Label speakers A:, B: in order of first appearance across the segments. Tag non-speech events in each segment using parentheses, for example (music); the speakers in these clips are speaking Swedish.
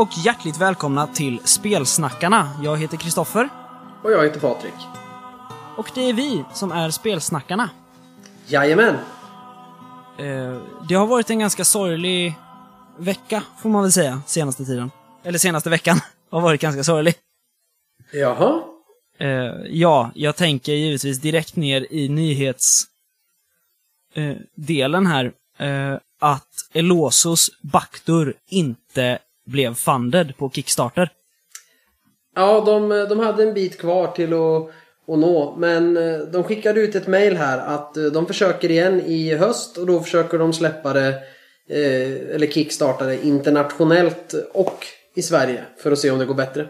A: Och hjärtligt välkomna till Spelsnackarna. Jag heter Kristoffer
B: Och jag heter Patrik.
A: och det är vi som är Spelsnackarna.
B: Jajamän.
A: Eh, det har varit en ganska sorglig vecka, får man väl säga, senaste tiden. Eller senaste veckan (laughs) har varit ganska sorglig.
B: Jaha.
A: Eh, ja, jag tänker givetvis direkt ner i nyhetsdelen eh, här. Att Elosos Baktur inte blev funded på Kickstarter.
B: Ja, de, de hade en bit kvar till att, att nå. Men eh, de skickade ut ett mail här att eh, de försöker igen i höst och då försöker de släppa det eh, eller kickstarta det internationellt och i Sverige för att se om det går bättre.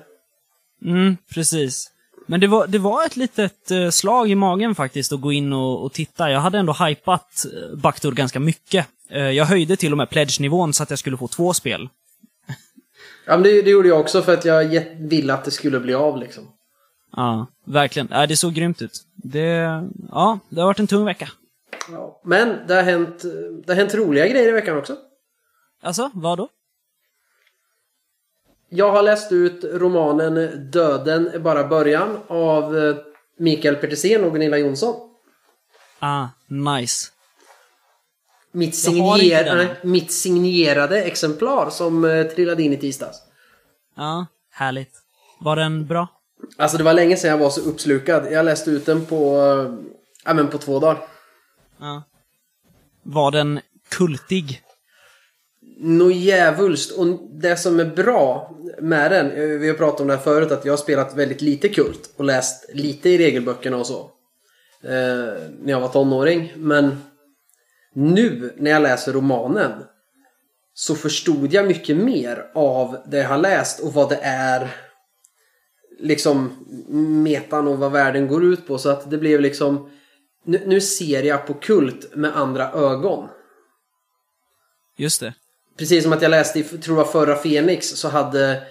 A: Mm, precis. Men det var, det var ett litet slag i magen faktiskt att gå in och, och titta. Jag hade ändå hypat Baktur ganska mycket. Jag höjde till och med pledge-nivån så att jag skulle få två spel.
B: Ja, men det, det gjorde jag också för att jag ville att det skulle bli av liksom.
A: Ja, verkligen. Ja, det såg grymt ut. Det, ja, det har varit en tung vecka.
B: Ja. Men det har, hänt, det har hänt roliga grejer i veckan också.
A: Alltså, vad då?
B: Jag har läst ut romanen Döden är bara början av eh, Mikael Petersen och Gunilla Jonsson.
A: Ah, nice.
B: Mitt, signer, nej, mitt signerade exemplar som eh, trillade in i tisdags.
A: Ja, härligt. Var den bra?
B: Alltså det var länge sedan jag var så uppslukad. Jag läste ut den på, eh, ja, men på två dagar.
A: Ja. Var den kultig?
B: Nå djävulskt. Och det som är bra med den, eh, vi har pratat om det här förut, att jag har spelat väldigt lite kult och läst lite i regelböckerna och så. Eh, när jag var tonåring. Men nu när jag läser romanen så förstod jag mycket mer av det jag har läst och vad det är liksom metan och vad världen går ut på. Så att det blev liksom nu, nu ser jag på kult med andra ögon.
A: Just det.
B: Precis som att jag läste i, tror jag förra Fenix så hade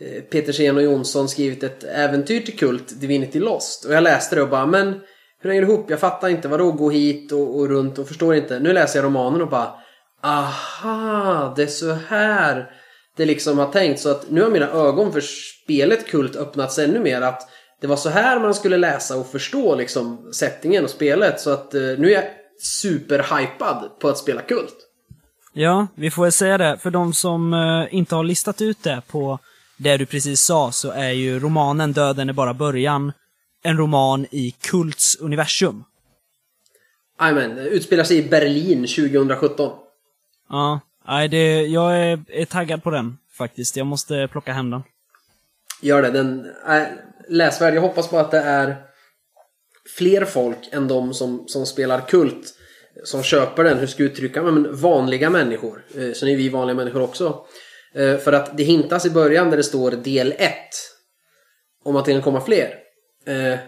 B: eh, Petersen och Jonsson skrivit ett äventyr till Kult, Divinity Lost. Och jag läste det och bara, men hur hänger det ihop? Jag fattar inte, vadå gå hit och, och runt och förstår inte. Nu läser jag romanen och bara, aha, det är så här det liksom har tänkt. Så att nu har mina ögon för spelet Kult öppnats ännu mer. Att det var så här man skulle läsa och förstå liksom settingen och spelet. Så att eh, nu är jag superhypad på att spela Kult.
A: Ja, vi får väl säga det. För de som eh, inte har listat ut det på det du precis sa, så är ju romanen Döden är bara början en roman i Kults universum.
B: Jajamän, utspelar sig i Berlin 2017.
A: Ja, nej, det, jag är, är taggad på den faktiskt. Jag måste plocka hem den.
B: Gör det, den är läsvärd. Jag hoppas på att det är fler folk än de som, som spelar kult som köper den, hur ska jag uttrycka mig, men vanliga människor. Eh, Sen är vi vanliga människor också. Eh, För att det hintas i början där det står del 1 om att det kan komma fler. Eh,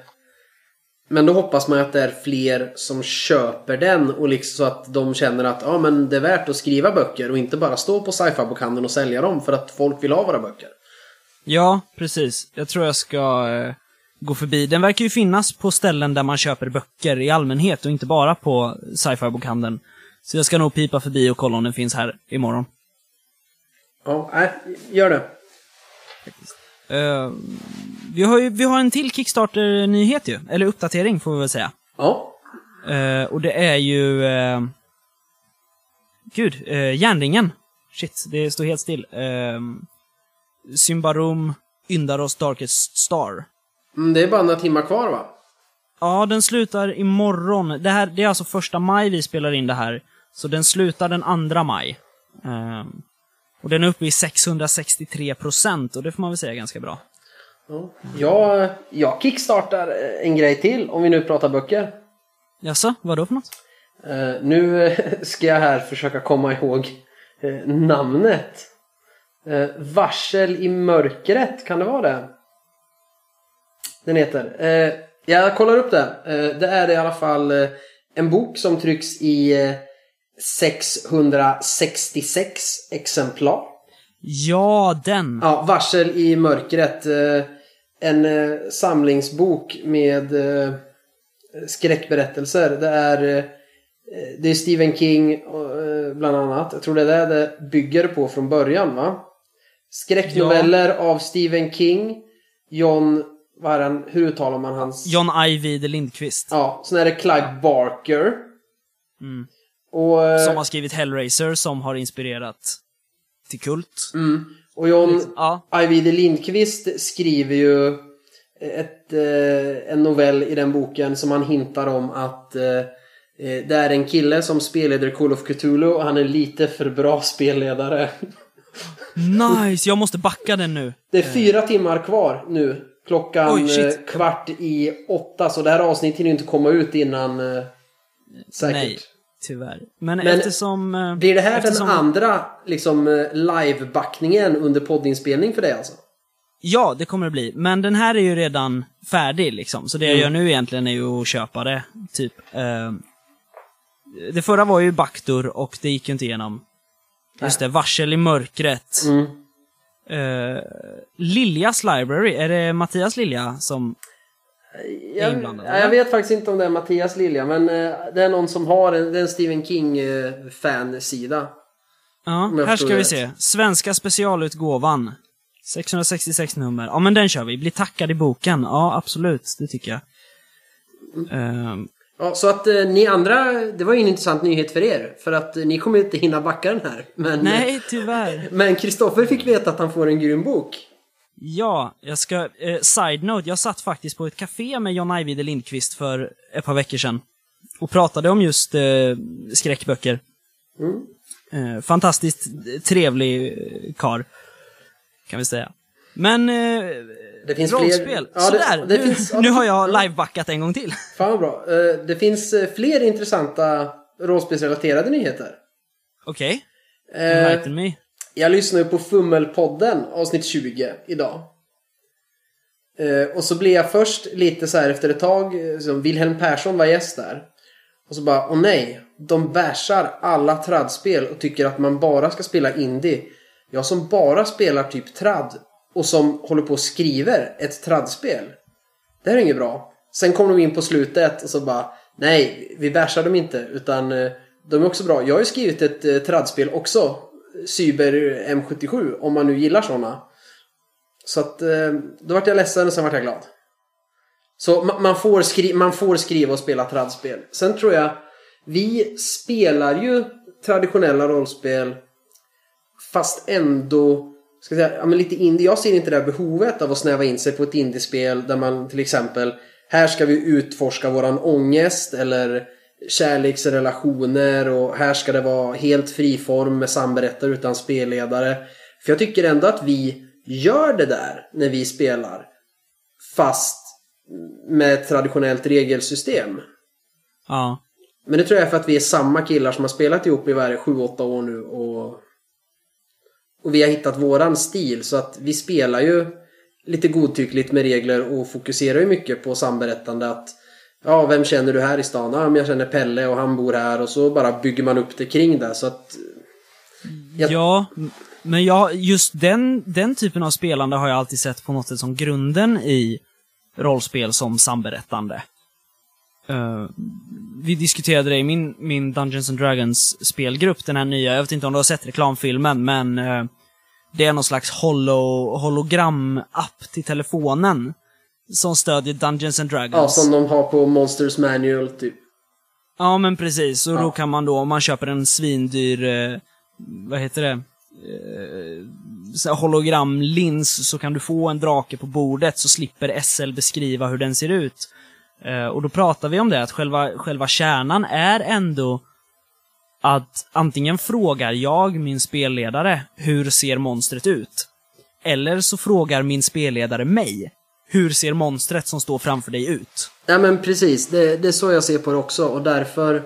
B: Men då hoppas man att det är fler som köper den och liksom så att de känner att ja, men det är värt att skriva böcker och inte bara stå på sci-fi bokhandeln och sälja dem för att folk vill ha våra böcker.
A: Ja, precis. Jag tror jag ska eh, gå förbi. Den verkar ju finnas på ställen där man köper böcker i allmänhet och inte bara på sci-fi-bokhandeln. Så jag ska nog pipa förbi och kolla om den finns här imorgon.
B: Ja, nej, gör det.
A: Eh, vi, har ju, vi har en till Kickstarter-nyhet ju, eller uppdatering får vi väl säga.
B: Ja.
A: Eh, och det är ju... Uh, gud, uh, järnringen. Shit, det står helt still. Uh, Symbarom, Yndaros Darkest Star.
B: Mm, Det är bara några timmar kvar va?
A: Ja, den slutar imorgon. Det, här, det är alltså första maj vi spelar in det här. Så den slutar den andra maj. Ehm, och den är uppe i 663 procent och det får man väl säga är ganska bra.
B: Ja. Jag, jag kickstartar en grej till om vi nu pratar böcker.
A: Jaså, vad då för något?
B: Eh, nu eh, ska jag här försöka komma ihåg eh, namnet. Eh, Varsel i mörkret, kan det vara det? Den heter. Eh, jag kollar upp det. Eh, det är i alla fall eh, en bok som trycks i eh, 666 exemplar.
A: Ja, den!
B: Ja, Varsel i mörkret. En eh, samlingsbok med eh, skräckberättelser. Det är, eh, det är Stephen King eh, bland annat. Jag tror det är det det bygger på från början va? Skräcknoveller av Stephen King. John, vad är han, hur uttalar man hans?
A: John Ajvide Lindqvist.
B: Ja, sen är det Clive Barker.
A: Mm.
B: Och, eh,
A: Som har skrivit Hellraiser, som har inspirerat till Kult.
B: mm, och John
A: Ja.
B: Ajvide Lindqvist skriver ju ett, eh, en novell i den boken som han hintar om att eh, eh, det är en kille som spelleder Call of Cthulhu och han är lite för bra spelledare.
A: Nice! Jag måste backa den nu.
B: Det är fyra timmar kvar nu. Klockan
A: Oj,
B: kvart i åtta. Så det här avsnittet hinner inte komma ut innan säkert.
A: Nej, tyvärr. Men,
B: Men
A: eftersom... eh,
B: Blir det här
A: eftersom,
B: den andra liksom, eh, live-backningen under poddinspelning för dig alltså?
A: Ja, det kommer det bli. Men den här är ju redan färdig liksom. Så det jag
B: Mm.
A: gör nu egentligen är ju att köpa det, typ. Eh, det förra var ju Baktur och det gick ju inte igenom. Just det, Varsel i mörkret.
B: Mm.
A: Liljas Library, är det Mattias Lilja som...
B: Jag,
A: inblandad,
B: ja, jag vet faktiskt inte om det är Mattias Lilja men eh, det är någon som har en, det är en Stephen King fansida.
A: Ja, här ska vi
B: rätt.
A: se. Svenska specialutgåvan. 666 nummer. Ja, men den kör vi. Bli tackad i boken. Ja, absolut. Det tycker jag. Ehm,
B: Ja, så att eh, ni andra, det var ju en intressant nyhet för er. För att eh, ni kommer inte hinna backa den här. Men,
A: nej, tyvärr. (laughs)
B: men Kristoffer fick veta att han får en grym bok.
A: Ja, jag ska... Eh, side note, jag satt faktiskt på ett café med John Ajvide Lindqvist för ett par veckor sedan. Och pratade om just eh, skräckböcker.
B: Mm.
A: Eh, fantastiskt trevlig eh, kar Kan vi säga. Men... Eh,
B: Det finns
A: rollspel.
B: fler...
A: Sådär,
B: det
A: nu,
B: finns- ja,
A: nu
B: det
A: har jag livebackat en gång till.
B: Fan bra. Eh, Det finns eh, fler intressanta rollspelsrelaterade nyheter.
A: Okej.
B: Eh,
A: Enlighten me.
B: Jag lyssnade på Fummelpodden avsnitt 20 idag. Eh, och så blev jag först lite så här efter ett tag, eh, som Wilhelm Persson var gäst där. Och så bara, åh nej, de bärsar alla tradspel och tycker att man bara ska spela indie. Jag som bara spelar typ trad och som håller på och skriver ett tradspel. Det här är inget bra. Sen kom de in på slutet och så bara, nej, vi bärsar dem inte utan eh, de är också bra. Jag har ju skrivit ett eh, tradspel också. Cyber M77 om man nu gillar sådana. Så att eh, då vart jag ledsen och sen vart jag glad. Så man får, skri- man får skriva och spela tradspel. Sen tror jag vi spelar ju traditionella rollspel fast ändå ska jag säga, ja, men lite indie. Jag ser inte det här behovet av att snäva in sig på ett indiespel där man till exempel här ska vi utforska våran ångest eller kärleksrelationer och här ska det vara helt friform med samberättare utan spelledare. För jag tycker ändå att vi gör det där när vi spelar fast med ett traditionellt regelsystem.
A: Ja.
B: Men det tror jag är för att vi är samma killar som har spelat ihop i varje 7-8 år nu och och vi har hittat våran stil så att vi spelar ju lite godtyckligt med regler och fokuserar ju mycket på samberättande att Ja, vem känner du här i stan? Ja, men jag känner Pelle och han bor här och så bara bygger man upp det kring det så att Jag-
A: Ja, men jag, just den, den typen av spelande har jag alltid sett på något sätt som grunden i rollspel som samberättande. Eh, vi diskuterade det i min, min Dungeons and Dragons spelgrupp, den här nya, jag vet inte om du har sett reklamfilmen, men eh, det är någon slags holo, hologram-app till telefonen som stödjer Dungeons and Dragons.
B: ja, som de har på Monsters Manual typ.
A: Ja, men precis. Och
B: Ja.
A: då kan man då, om man köper en svindyr, eh, vad heter det, eh, hologramlins, så kan du få en drake på bordet, så slipper SL beskriva hur den ser ut. Eh, och då pratar vi om det, att själva, själva kärnan är ändå att antingen frågar jag min spelledare, hur ser monstret ut? Eller så frågar min spelledare mig, hur ser monstret som står framför dig ut?
B: Nej men precis, det, det är så jag ser på det också och därför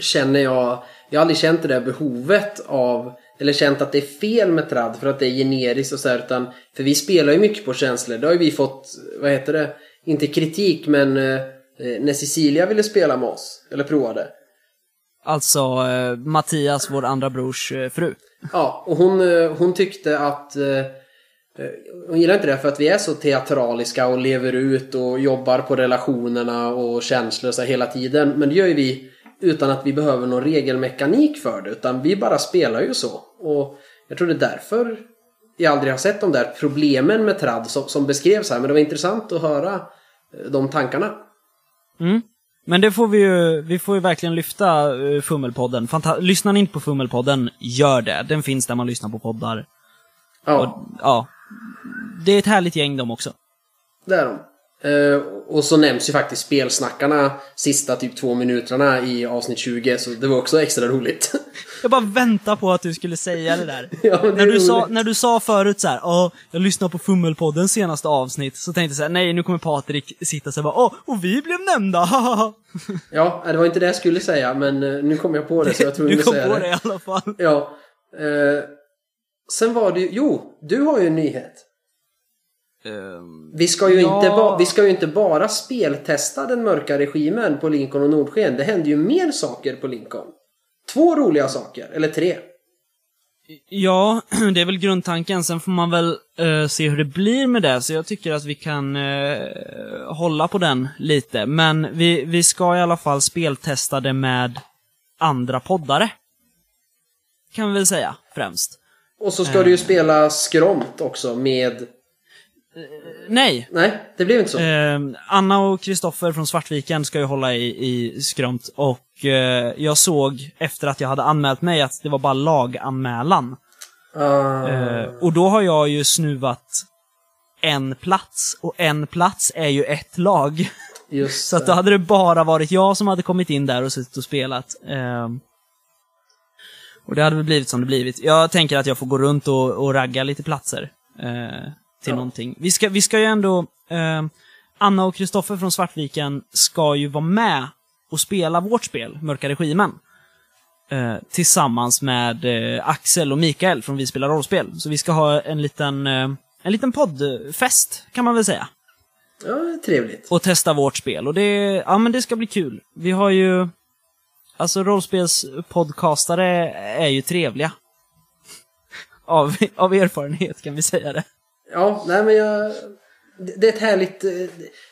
B: känner jag, jag har aldrig känt det där behovet av eller känt att det är fel med tradd för att det är generiskt och så här, utan för vi spelar ju mycket på känslor. Det har ju vi fått, vad heter det, inte kritik men eh, när Cecilia ville spela med oss, eller provade.
A: Alltså eh, Mattias, vår andra brors eh, fru.
B: Ja, och hon, eh, hon tyckte att eh, eh, hon gillar inte det för att vi är så teatraliska och lever ut och jobbar på relationerna och känslor så hela tiden. Men det gör ju vi utan att vi behöver någon regelmekanik för det. Utan vi bara spelar ju så. Och jag tror det är därför jag aldrig har sett de där problemen med tradd som, som beskrevs här. Men det var intressant att höra eh, de tankarna.
A: Mm. Men det får vi ju, vi får ju verkligen lyfta uh, Fummelpodden. Fanta Lyssnar ni inte på Fummelpodden, gör det. Den finns där man lyssnar på poddar.
B: Ja,
A: Och, ja. Det är ett härligt gäng de också.
B: det är de. Eh, och så nämns ju faktiskt spelsnackarna sista typ två minuterna i avsnitt 20. Så det var också extra roligt. (laughs)
A: Jag bara väntar på att du skulle säga det där. (laughs)
B: ja, det
A: när,
B: är
A: du sa, när du sa förut så här, ja, jag lyssnade på Fummelpoddens senaste avsnitt, så tänkte jag så här, nej, nu kommer Patrik sitta så här, bara, åh, och vi blev nämnda. (laughs)
B: Ja, det var inte det jag skulle säga men eh, nu kom jag på det så jag tror
A: Du
B: jag
A: kom
B: säga
A: på
B: det.
A: det i alla fall.
B: Ja. Eh, sen var det ju, jo, du har ju en nyhet. Vi ska, ju
A: Ja.
B: inte ba, vi ska ju inte bara speltesta den mörka regimen på Lincoln och Nordsken. Det händer ju mer saker på Lincoln. Två roliga saker, eller tre.
A: Ja, (clears throat) det är väl grundtanken. Sen får man väl eh, se hur det blir med det. Så jag tycker att vi kan eh, hålla på den lite. Men vi, vi ska i alla fall speltesta det med andra poddare. Kan vi väl säga, främst.
B: Och så ska du ju spela skront också med...
A: Nej,
B: Nej, det blev inte så.
A: Eh, Anna och Kristoffer från Svartviken ska ju hålla i, i skrömt och eh, jag såg efter att jag hade anmält mig att det var bara laganmälan.
B: Ah,
A: Eh, och då har jag ju snuvat en plats och en plats är ju ett lag.
B: just (laughs)
A: Så att då hade det bara varit jag som hade kommit in där och suttit och spelat. Och det hade väl blivit som det blivit. Jag tänker att jag får gå runt och, och ragga lite platser. Eh, till
B: Ja.
A: någonting. Vi ska, vi ska ju ändå... Eh, Anna och Kristoffer från Svartviken ska ju vara med och spela vårt spel, Mörka Regimen. Eh, tillsammans med eh, Axel och Mikael från Vi spelar rollspel. Så vi ska ha en liten, eh, en liten poddfest, kan man väl säga
B: Ja, trevligt.
A: och testa vårt spel. Och det, ja men det ska bli kul. Vi har ju, alltså rollspelspodcastare är ju trevliga. Av, av erfarenhet kan vi säga det.
B: Ja, nej men jag... Det är ett härligt...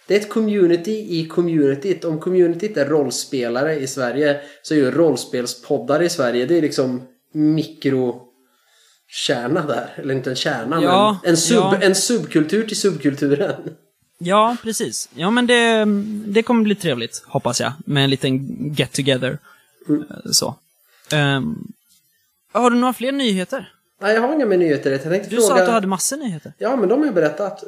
B: Det är ett community i communityt. Om communityt är rollspelare i Sverige så är ju rollspelspoddare i Sverige, det är liksom mikrokärna där. Eller inte en kärna,
A: Ja,
B: men en, sub,
A: ja.
B: en subkultur till subkulturen.
A: Ja, precis. Ja men det, det kommer bli trevligt, hoppas jag. Med en liten get together.
B: Mm.
A: Så. Ehm, har du några fler nyheter?
B: Nej, jag har inga mer nyheter. Jag tänkte
A: Du
B: fråga...
A: sa att du hade massor nyheter.
B: Ja, men de har jag berättat.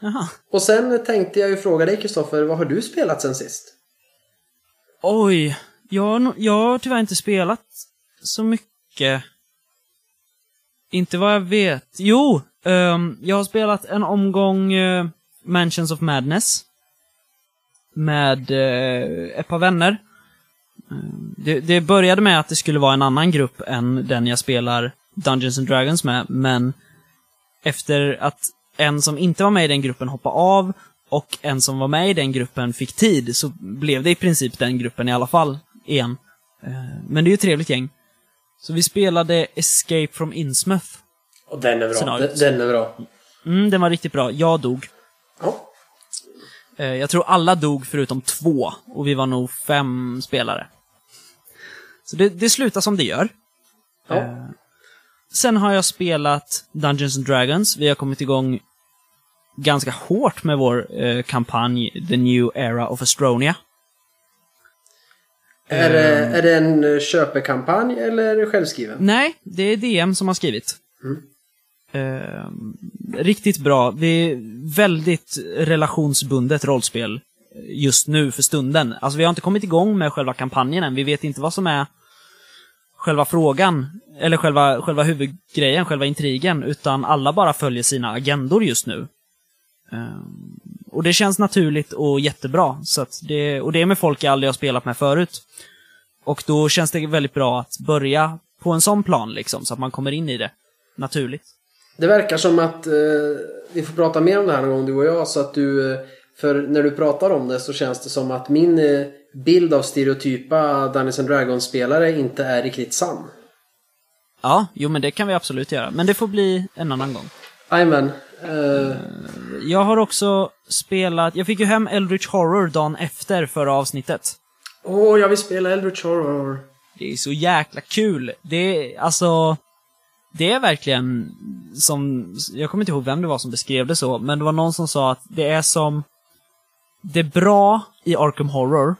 A: Jaha.
B: Och sen tänkte jag ju fråga dig, Kristoffer, vad har du spelat sen sist?
A: Oj. Jag, jag har tyvärr inte spelat så mycket. Inte vad jag vet. Jo! ehm, jag har spelat en omgång eh, Mansions of Madness. Med eh, ett par vänner. Det, det började med att det skulle vara en annan grupp än den jag spelar Dungeons and Dragons med, men efter att en som inte var med i den gruppen hoppade av och en som var med i den gruppen fick tid så blev det i princip den gruppen i alla fall igen. Eh, Men det är ju ett trevligt gäng. Så vi spelade Escape from Innsmouth.
B: Och den är bra.
A: Scenariot.
B: Den, den är bra.
A: Mm, den var riktigt bra. Jag dog.
B: Ja.
A: Eh, Jag tror alla dog förutom två och vi var nog fem spelare. Så det, det slutar som det gör.
B: ja.
A: Eh, Sen har jag spelat Dungeons and Dragons. Vi har kommit igång ganska hårt med vår eh, kampanj The New Era of Astronia.
B: Är, det, är det en eh, köpekampanj eller självskriven?
A: Nej, det är DM som har skrivit.
B: Mm.
A: Eh, riktigt bra. Det är väldigt relationsbundet rollspel just nu för stunden. Alltså vi har inte kommit igång med själva kampanjen än. Vi vet inte vad som är själva frågan, eller själva, själva huvudgrejen, själva intrigen, utan alla bara följer sina agendor just nu. Ehm, och det känns naturligt och jättebra. Så att det, och det är med folk jag aldrig har spelat med förut. Och då känns det väldigt bra att börja på en sån plan liksom, så att man kommer in i det naturligt.
B: Det verkar som att eh, vi får prata mer om det här någon gång du och jag så att du eh, för när du pratar om det så känns det som att min eh, bild av stereotypa Dungeons and Dragons-spelare inte är riktigt sann.
A: Ja, jo men det kan vi absolut göra. Men det får bli en annan gång.
B: Jajamän. Eh,
A: Jag har också spelat, jag fick ju hem Eldritch Horror dagen efter förra avsnittet.
B: Åh, jag vill spela Eldritch Horror.
A: Det är så jäkla kul. Det är, alltså... det är verkligen som, jag kommer inte ihåg vem det var som beskrev det så, men det var någon som sa att det är som, det bra i Arkham Horror,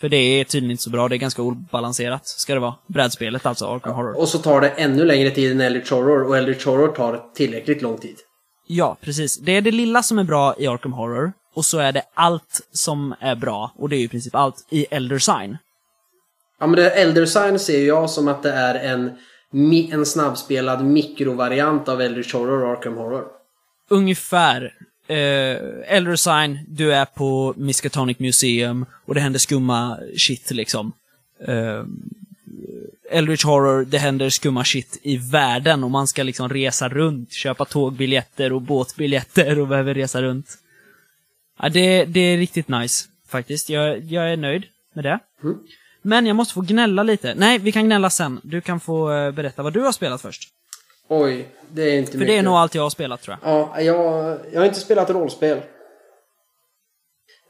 A: för det är tydligen inte så bra, det är ganska obalanserat, ska det vara. Brädspelet alltså, Arkham Horror.
B: Och så tar det ännu längre tid än Eldritch Horror och Eldritch Horror tar tillräckligt lång tid.
A: Ja, precis. Det är det lilla som är bra i Arkham Horror, och så är det allt som är bra, och det är ju i princip allt, i Elder Sign.
B: Ja men det Elder Sign ser jag som att det är en, en snabbspelad mikrovariant av Eldritch Horror och Arkham Horror.
A: Ungefär. Eh, Elder Sign, du är på Miskatonic Museum och det händer skumma shit liksom. Eh, Eldritch Horror, det händer skumma shit i världen och man ska liksom resa runt, köpa tågbiljetter och båtbiljetter och behöver resa runt. Ja, det, det är riktigt nice, faktiskt. Jag, jag är nöjd med det.
B: Mm.
A: Men jag måste få gnälla lite. Nej, vi kan gnälla sen. Du kan få eh, berätta vad du har spelat först.
B: Oj, det är inte
A: För
B: mycket.
A: det är nog allt jag har spelat, tror jag.
B: Ja, jag, jag har inte spelat rollspel.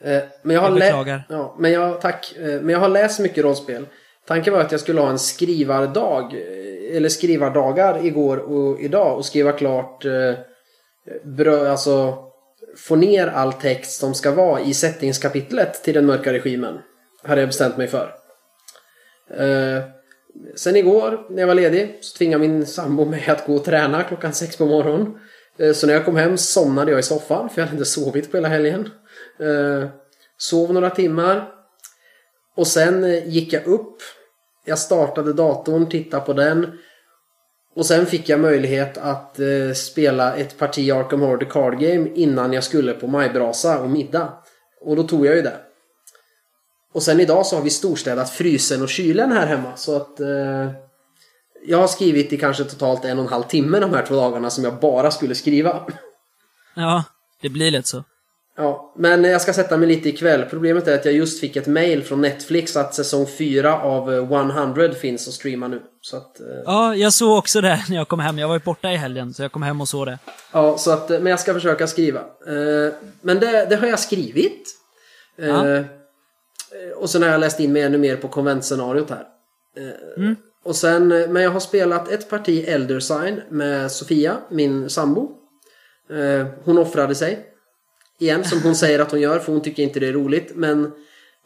B: Eh, Men jag har
A: Jag beklagar.
B: Ja, men jag, tack. Eh, Men jag har läst mycket rollspel. Tanken var att jag skulle ha en skrivardag, eh, eller skrivardagar igår och idag och skriva klart eh, bra, alltså få ner all text som ska vara i settingskapitlet till den mörka regimen. Hade jag bestämt mig för. Eh, sen igår när jag var ledig så tvingade min sambo mig att gå och träna klockan sex på morgonen. Eh, så när jag kom hem somnade jag i soffan för jag hade inte sovit på hela helgen. Eh, sov några timmar. Och sen eh, gick jag upp. Jag startade datorn, tittade på den. Och sen fick jag möjlighet att spela ett parti Arkham Horror The Card Game innan jag skulle på majbrasa och middag. Och då tog jag ju det. Och sen idag så har vi storstädat frysen och kylen här hemma så att eh, jag har skrivit i kanske totalt en och en halv timme de här två dagarna som jag bara skulle skriva.
A: Ja, det blir lätt så.
B: Ja, men jag ska sätta mig lite ikväll. Problemet är att jag just fick ett mail från Netflix att säsong 4 av eh, 100 finns att streama nu. Så att, eh,
A: Ja, jag såg också det när jag kom hem. Jag var ju borta i helgen, så jag kom hem och såg det.
B: ja, så att, eh, men jag ska försöka skriva. Eh, men det, det har jag skrivit. Eh,
A: Ja.
B: Eh, Och sen har jag läst in mig ännu mer på konventscenariot här. Eh, Och sen, eh, men jag har spelat ett parti Elder Sign med Sofia, min sambo. Hon offrade sig. Igen, som hon säger att hon gör, för hon tycker inte det är roligt. Men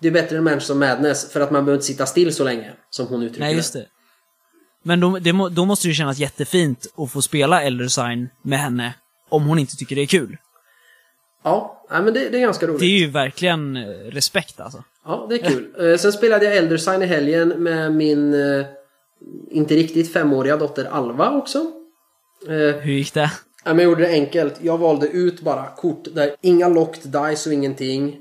B: det är bättre än Mansions of Madness, för att man behöver inte sitta still så länge. Som hon uttrycker
A: Nej, just det. Men då, det, då måste det ju kännas jättefint att få spela Elder Sign med henne, om hon inte tycker det är kul.
B: Ja, men det, det är ganska roligt.
A: Det är ju verkligen respekt alltså.
B: Ja, det är kul. Eh, Sen spelade jag Elder Sign i helgen med min eh, inte riktigt femåriga dotter Alva också. Eh,
A: Hur gick det?
B: Ja, men jag gjorde det enkelt. Jag valde ut bara kort där inga locked dice och ingenting.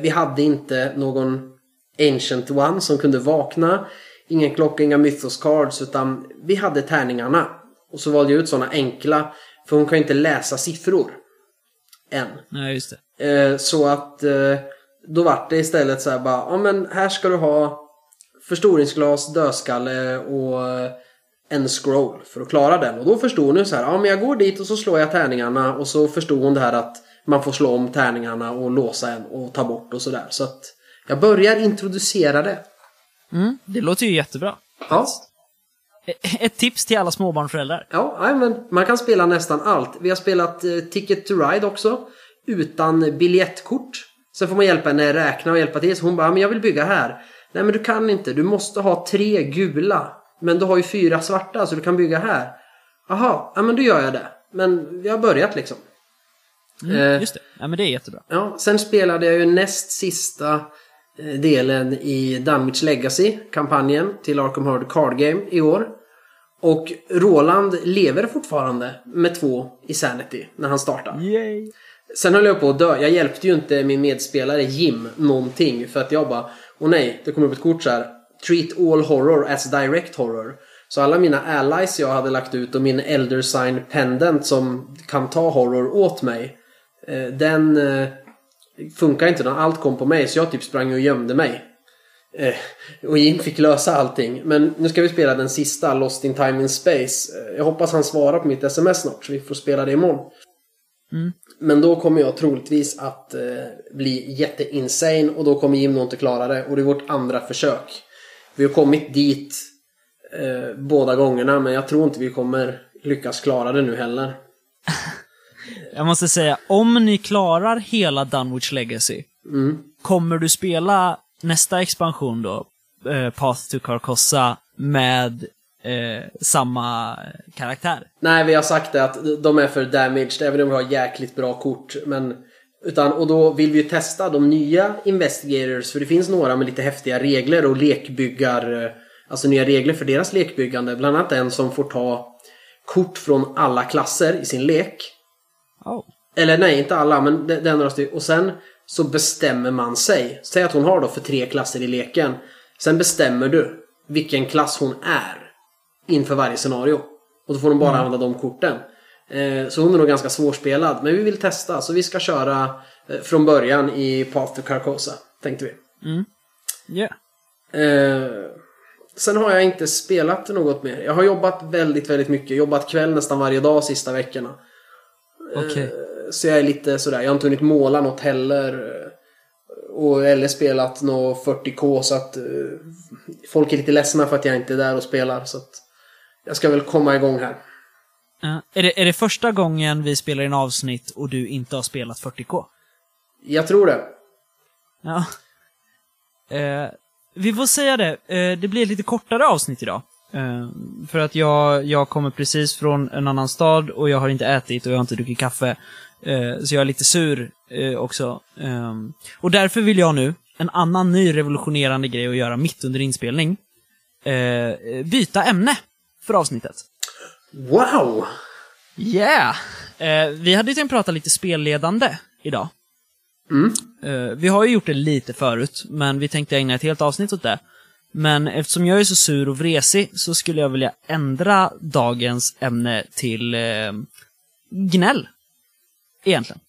B: Vi hade inte någon ancient one som kunde vakna. Ingen klocka, inga mythos cards utan vi hade tärningarna. Och så valde jag ut sådana enkla. För hon kan ju inte läsa siffror. Än.
A: Nej, just det.
B: Så att då vart det istället så här bara, ja men här ska du ha förstoringsglas, dödskalle och eh, en scroll för att klara den. Och då förstod hon ju så här, ja men jag går dit och så slår jag tärningarna och så förstod hon det här att man får slå om tärningarna och låsa en och ta bort och sådär. Så att jag börjar introducera det.
A: Mm, det låter ju jättebra.
B: Ja,
A: E- Ett tips till alla småbarnsföräldrar.
B: ja men man kan spela nästan allt. Vi har spelat eh, Ticket to Ride också. Utan biljettkort. Sen får man hjälpa henne räkna och hjälpa till. Så hon bara, men jag vill bygga här. Nej men du kan inte. Du måste ha tre gula. Men du har ju fyra svarta så du kan bygga här. Jaha, ja men då gör jag det. Men vi har börjat liksom.
A: Mm,
B: Eh.
A: just det. Ja, men det är jättebra.
B: Ja, sen spelade jag ju näst sista eh, delen i Dunwich Legacy, kampanjen till Arkham Horror Card Game i år. Och Roland lever fortfarande med två i Sanity när han startar.
A: Yay!
B: Sen höll jag på att dö. Jag hjälpte ju inte min medspelare Jim någonting för att jag bara Åh nej, det kommer upp ett kort så här. Treat all horror as direct horror. Så alla mina allies jag hade lagt ut och min Elder Sign Pendant som kan ta horror åt mig. Eh, den eh, funkar inte när allt kom på mig så jag typ sprang och gömde mig. Eh, och Jim fick lösa allting. Men nu ska vi spela den sista, Lost in Time in Space. Jag hoppas han svarar på mitt sms snart så vi får spela det imorgon. Mm. Men då kommer jag troligtvis att eh, bli jätteinsane och då kommer Jim nog inte klara det. Och det är vårt andra försök. Vi har kommit dit eh, båda gångerna men jag tror inte vi kommer lyckas klara det nu heller. (laughs)
A: Jag måste säga, om ni klarar hela Dunwich Legacy,
B: Mm.
A: kommer du spela nästa expansion då, eh, Path to Carcosa, med eh, samma karaktär?
B: Nej, vi har sagt det att de är för damaged även om vi har jäkligt bra kort. Men, utan, och då vill vi ju testa de nya Investigators för det finns några med lite häftiga regler och lekbyggar... eh, Alltså nya regler för deras lekbyggande. Bland annat en som får ta kort från alla klasser i sin lek.
A: Oh.
B: Eller nej, inte alla, men det, det är några stycken. Och sen så bestämmer man sig. Säg att hon har då för tre klasser i leken. Sen bestämmer du vilken klass hon är inför varje scenario. Och då får hon bara använda de korten. Eh, så hon är nog ganska svårspelad. Men vi vill testa, så vi ska köra eh, från början i Path to Carcosa, tänkte vi.
A: Yeah.
B: Eh, sen har jag inte spelat något mer. Jag har jobbat väldigt, väldigt mycket. Jobbat kväll nästan varje dag sista veckorna.
A: Okej.
B: Så jag är lite sådär, jag har inte hunnit måla något heller. Och eller spelat något 40k så att eh, folk är lite ledsna för att jag inte är där och spelar. Så att jag ska väl komma igång här.
A: Eh, är, det, är det första gången vi spelar in avsnitt och du inte har spelat 40K?
B: Jag tror det.
A: Ja. Eh, vi får säga det, eh, det blir ett lite kortare avsnitt idag. Eh, för att jag, jag kommer precis från en annan stad och jag har inte ätit och jag har inte druckit kaffe. Så jag är lite sur också. Och därför vill jag nu, en annan ny revolutionerande grej att göra mitt under inspelning, byta ämne för avsnittet.
B: Wow!
A: Yeah! Eh, vi hade ju tänkt prata lite spelledande idag.
B: Mm.
A: Eh, vi har ju gjort det lite förut, men vi tänkte ägna ett helt avsnitt åt det. Men eftersom jag är så sur och vresig så skulle jag vilja ändra dagens ämne till eh, gnäll. Egentligen.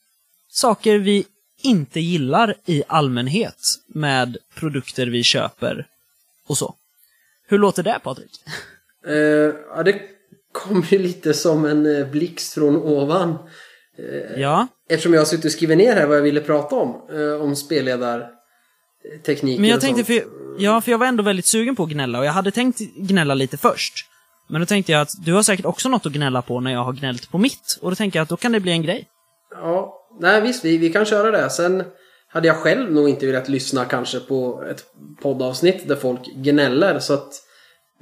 A: Saker vi inte gillar i allmänhet med produkter vi köper och så. Hur låter det, Patrik? (laughs)
B: Eh, ja, det kom ju lite som en eh, blixt från ovan.
A: Ja,
B: Eftersom jag har suttit och skrivit ner här vad jag ville prata om. Eh, om spelledartekniker
A: Men jag tänkte, för, ja, för jag var ändå väldigt sugen på att gnälla och jag hade tänkt gnälla lite först. Men då tänkte jag att du har säkert också något att gnälla på när jag har gnällt på mitt. Och då tänker jag att då kan det bli en grej.
B: Ja, nej visst, vi, vi kan köra det. Sen hade jag själv nog inte velat lyssna kanske på ett poddavsnitt där folk gnäller. Så att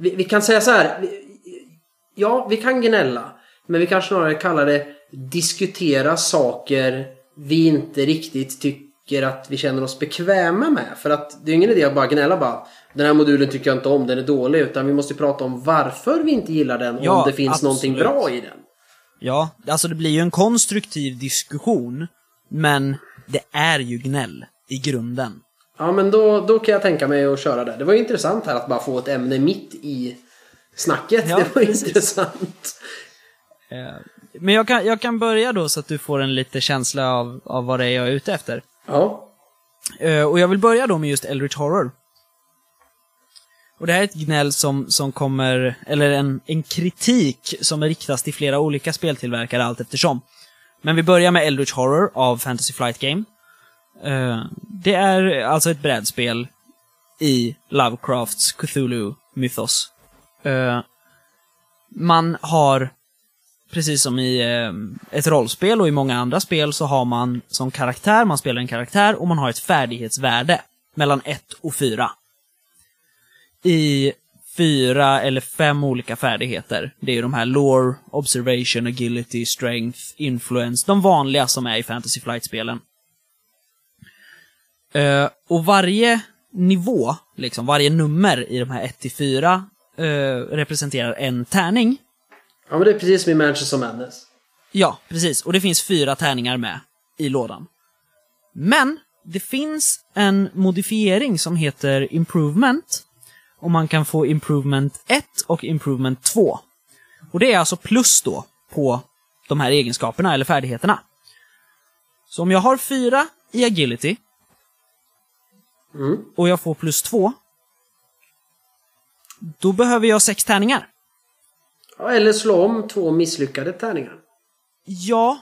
B: vi, vi kan säga så här. Ja, vi kan gnälla. Men vi kan snarare kalla det diskutera saker vi inte riktigt tycker att vi känner oss bekväma med. För att det är ingen idé att bara gnälla bara. Den här modulen tycker jag inte om, den är dålig. Utan vi måste prata om varför vi inte gillar den.
A: Ja,
B: om det finns någonting
A: absolut.
B: bra i den.
A: Ja, alltså det blir ju en konstruktiv diskussion. Men det är ju gnäll i grunden.
B: Ja men då, då kan jag tänka mig att köra det. Det var ju intressant här att bara få ett ämne mitt i snacket.
A: Ja,
B: det var
A: precis.
B: intressant.
A: Eh, Men jag kan, jag kan börja då så att du får en lite känsla av, av vad det är jag är ute efter.
B: Ja.
A: Eh, Och jag vill börja då med just Eldritch Horror. Och det här är ett gnäll som, som kommer, eller en, en kritik som riktas till flera olika speltillverkare allt eftersom. Men vi börjar med Eldritch Horror av Fantasy Flight Game. Eh, det är alltså ett brädspel i Lovecrafts Cthulhu-mythos. Eh, man har, precis som i eh, ett rollspel och i många andra spel, så har man som karaktär, man spelar en karaktär och man har ett färdighetsvärde mellan 1 och 4. I fyra eller fem olika färdigheter. Det är ju de här lore, observation, agility, strength, influence, de vanliga som är i Fantasy Flight-spelen. Eh, och varje nivå, liksom varje nummer i de här 1 till 4 eh, representerar en tärning.
B: ja men det är precis som i Manchester Madness.
A: Ja, precis. Och det finns fyra tärningar med i lådan. Men det finns en modifiering som heter Improvement. Och man kan få Improvement 1 och Improvement 2. Och det är alltså plus då på de här egenskaperna eller färdigheterna. Så om jag har fyra i Agility
B: Mm.
A: och jag får plus 2. Då behöver jag sex tärningar.
B: Ja, eller slå om två misslyckade tärningar.
A: Ja,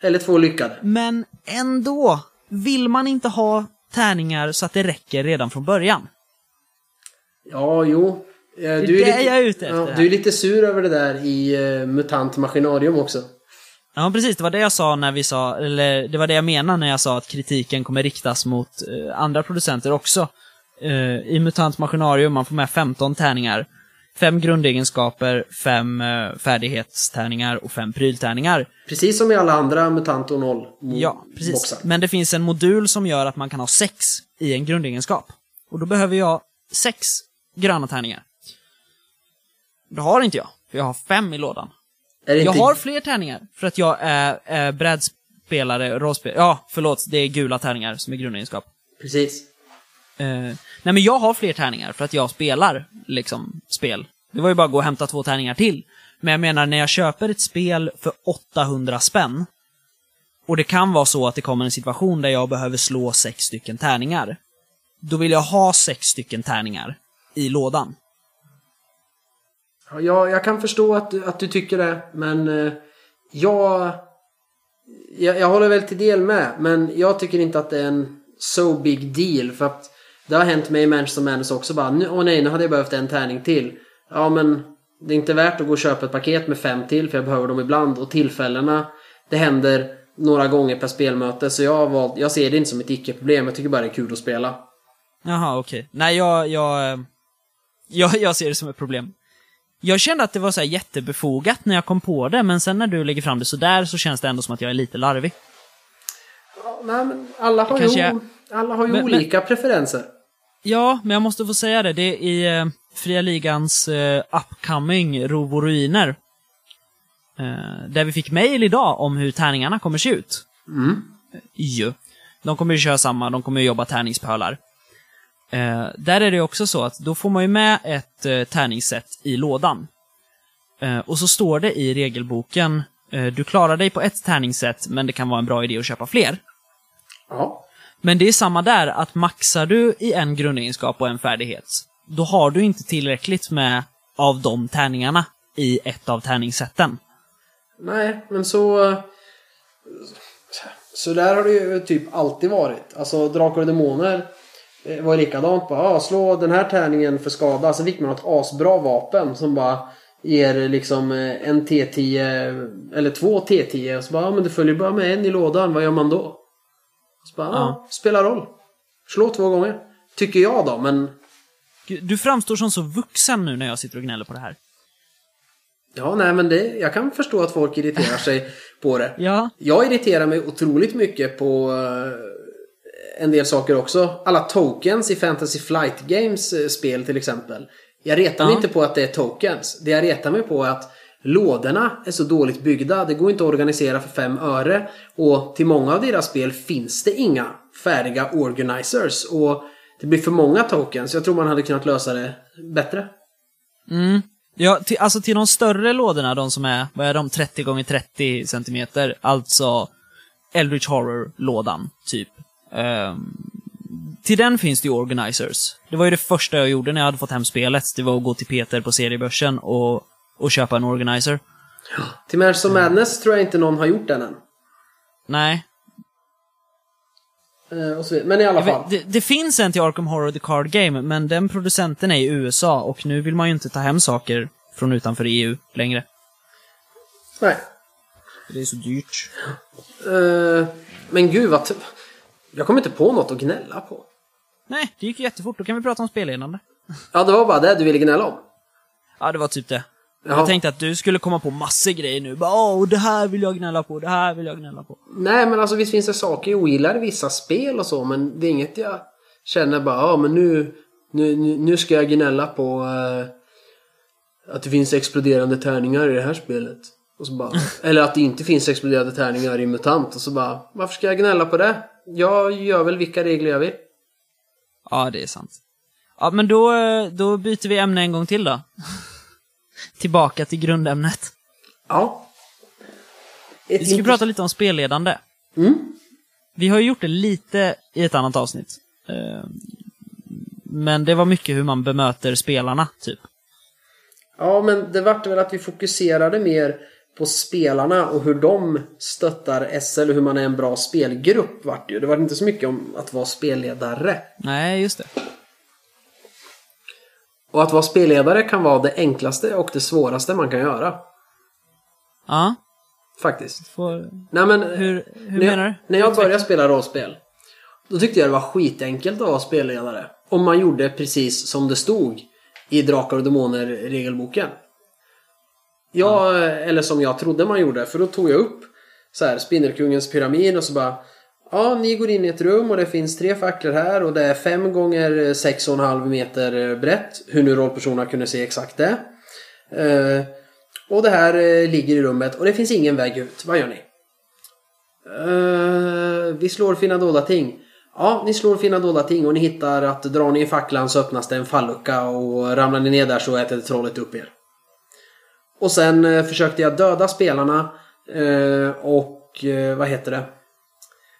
B: Eller två lyckade.
A: Men ändå vill man inte ha tärningar så att det räcker redan från början.
B: Ja, jo. Ja,
A: Det är
B: du
A: det
B: lite,
A: jag är ute efter
B: Ja, du är lite sur över det där i uh, MUTANT Maskinarium också.
A: Ja, precis. Det var det jag sa när vi sa, eller det var det jag menade när jag sa att kritiken kommer riktas mot eh, andra producenter också. Eh, I MUTANT Maskinarium, man får med 15 tärningar. Fem grundegenskaper, fem eh, färdighetstärningar och fem pryltärningar.
B: Precis som i alla andra MUTANT och 0
A: Ja, precis.
B: boxar.
A: Men det finns en modul som gör att man kan ha sex i en grundegenskap. Och då behöver jag sex gröna tärningar. Det har inte jag, för jag har fem i lådan. Jag
B: inte...
A: har fler tärningar, för att jag är, är brädspelare, rollspelare. Ja, förlåt, det är gula tärningar som är grundegenskap.
B: Precis.
A: Eh, nej men jag har fler tärningar för att jag spelar, liksom, spel. Det var ju bara att gå och hämta två tärningar till. Men jag menar, när jag köper ett spel för 800 spänn, och det kan vara så att det kommer en situation där jag behöver slå sex stycken tärningar, då vill jag ha sex stycken tärningar i lådan.
B: Ja, jag, jag kan förstå att, du- att du tycker det, men eh, jag, jag... Jag håller väl till del med, men jag tycker inte att det är en so big deal. För att det har hänt mig i Manchester Madness också bara, "Nu- åh nej, nu hade jag behövt en tärning till. Ja, men det är inte värt att gå och köpa ett paket med fem till, för jag behöver dem ibland. Och tillfällena, det händer några gånger per spelmöte, så jag, har valt, jag ser det inte som ett icke-problem. Jag tycker bara det är kul att spela.
A: Jaha, okej. Nej, jag, jag, eh, jag, jag ser det som ett problem. Jag kände att det var så här jättebefogat när jag kom på det, men sen när du lägger fram det så där så känns det ändå som att jag är lite larvig.
B: Ja, nej, men alla har
A: Kanske
B: ju,
A: jag-
B: alla har ju
A: Men-
B: olika preferenser.
A: Ja, men jag måste få säga det. Det är i eh, Fria Ligans eh, upcoming Rov och Ruiner. Eh, där vi fick mail idag om hur tärningarna kommer se ut.
B: Mm.
A: Ju. De kommer ju köra samma, de kommer ju jobba tärningspölar. Eh, där är det också så att då får man ju med ett eh, tärningssätt i lådan. Eh, och så står det i regelboken, eh, du klarar dig på ett tärningssätt, men det kan vara en bra idé att köpa fler.
B: Ja.
A: Men det är samma där, att maxar du i en grundegenskap och en färdighet, då har du inte tillräckligt med av de tärningarna i ett av tärningssätten.
B: Nej, men så... Så där har det ju typ alltid varit. Alltså Drakar och Demoner var likadant. Bara, ah, slå den här tärningen för skada. Sen fick man ett asbra vapen som bara ger liksom eh, en T10 eller två T10. Och så bara, ah, men det följer bara med en i lådan. Vad gör man då? Så bara,
A: Ja.
B: ah, spelar roll. Slå två gånger. Tycker jag då, men...
A: Du framstår som så vuxen nu när jag sitter och gnäller på det här.
B: Ja, nej men det, jag kan förstå att folk irriterar sig på det.
A: Ja,
B: Jag irriterar mig otroligt mycket på eh, en del saker också. Alla tokens i Fantasy Flight Games eh, spel till exempel. Jag retar mig
A: Ja.
B: inte på att det är tokens. Det jag retar mig på är att lådorna är så dåligt byggda. Det går inte att organisera för fem öre. Och till många av deras spel finns det inga färdiga organizers. Och det blir för många tokens. Jag tror man hade kunnat lösa det bättre.
A: ja till, alltså till de större lådorna, de som är, vad är de, 30 gånger 30 centimeter, alltså Eldritch Horror-lådan, typ. Ehm, till den finns det ju organizers. Det var ju det första jag gjorde när jag hade fått hem spelet. Det var att gå till Peter på seriebörsen och, och köpa en organizer. (gasps)
B: Till Manchester Madness tror jag inte någon har gjort den än.
A: Nej.
B: Eh. Men i alla fall.
A: vet, det, det finns en till Arkham Horror The Card Game, men den producenten är i USA och nu vill man ju inte ta hem saker från utanför EU längre.
B: Nej.
A: Det är så dyrt.
B: Eh, men gud vad... Jag kommer inte på något att gnälla på.
A: Nej, det gick jättefort. Då kan vi prata om spelledande.
B: Ja, det var bara det du ville gnälla om.
A: Ja, det var typ det.
B: Jaha.
A: Jag tänkte att du skulle komma på massor grejer nu. Bara, Åh, det här vill jag gnälla på, det här vill jag gnälla på.
B: Nej, men alltså visst finns det saker jag ogillar i vissa spel och så, men det är inget jag känner bara, ja men nu, nu, nu- nu ska jag gnälla på eh, att det finns exploderande tärningar i det här spelet. Och så bara, (laughs) eller att det inte finns exploderande tärningar i MUTANT. Och så bara, varför ska jag gnälla på det? Jag gör väl vilka regler jag vill.
A: Ja, det är sant. Ja, men då, eh, då byter vi ämne en gång till då. (laughs) Tillbaka till grundämnet.
B: Ja. Ett
A: Vi ska
B: intress-
A: prata lite om spelledande.
B: Mm.
A: Vi har ju gjort det lite i ett annat avsnitt. Eh, Men det var mycket hur man bemöter spelarna, typ.
B: Ja, men det vart väl att vi fokuserade mer på spelarna och hur de stöttar SL och hur man är en bra spelgrupp vart det ju. Det var inte så mycket om att vara spelledare.
A: Nej, just det.
B: Och att vara spelledare kan vara det enklaste och det svåraste man kan göra.
A: Ja,
B: Faktiskt.
A: får...
B: Nej men,
A: Hur, hur
B: när,
A: menar du?
B: jag, när jag började spela rollspel Då tyckte jag det var skitenkelt att vara spelledare. Om man gjorde precis som det stod i Drakar och Demoner regelboken. Ja, eller som jag trodde man gjorde. För då tog jag upp så här, Spindelkungens pyramid och så bara Ja, ni går in i ett rum och det finns tre facklor här och det är fem gånger sex och en halv meter brett. Hur nu rollpersonerna kunde se exakt det. Eh, och det här eh, ligger i rummet och det finns ingen väg ut. Vad gör ni? Eh, vi slår finna dolda ting. Ja, ni slår finna dolda ting och ni hittar att drar ni i facklan så öppnas det en fallucka och ramlar ni ner där så äter trollet upp er. Och sen eh, försökte jag döda spelarna eh, och eh, vad heter det?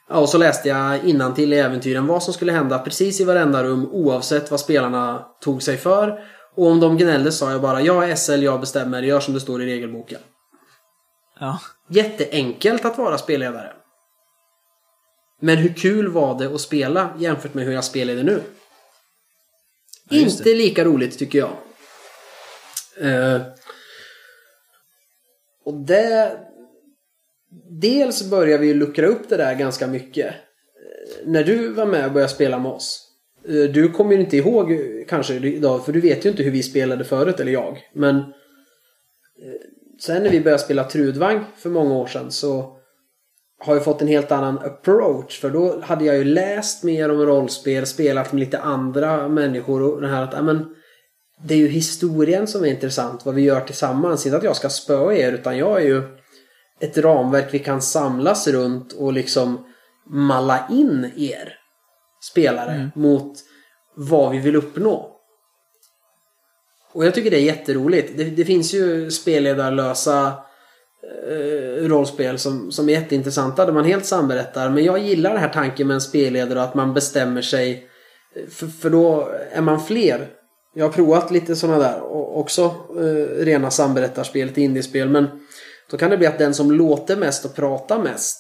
B: Ja, och så läste jag innantill i äventyren vad som skulle hända precis i varenda rum oavsett vad spelarna tog sig för. Och om de gnällde sa jag bara jag är SL, jag bestämmer, gör som det står i regelboken.
A: Ja.
B: Jätteenkelt att vara spelledare. Men hur kul var det att spela jämfört med hur jag spelade nu?
A: Ja,
B: Inte lika roligt tycker jag. Eh, och det... Dels börjar vi ju luckra upp det där ganska mycket. Eh, när du var med och började spela med oss. Eh, du kommer ju inte ihåg eh, kanske idag, för du vet ju inte hur vi spelade förut, eller jag. Men sen när vi började spela Trudvang för många år sedan så har jag fått en helt annan approach. För då hade jag ju läst mer om rollspel, spelat med lite andra människor och det här att, men det är ju historien som är intressant, vad vi gör tillsammans. Inte att jag ska spöa er, utan jag är ju ett ramverk vi kan samlas runt och liksom malla in er spelare mot vad vi vill uppnå. Och jag tycker det är jätteroligt. Det, det finns ju spelledarlösa eh, rollspel som, som är jätteintressanta där man helt samberättar. Men jag gillar den här tanken med en spelledare och att man bestämmer sig. eh, För, för då är man fler. Jag har provat lite sådana där också eh, rena samberättarspel, lite indiespel. Men då kan det bli att den som låter mest och pratar mest.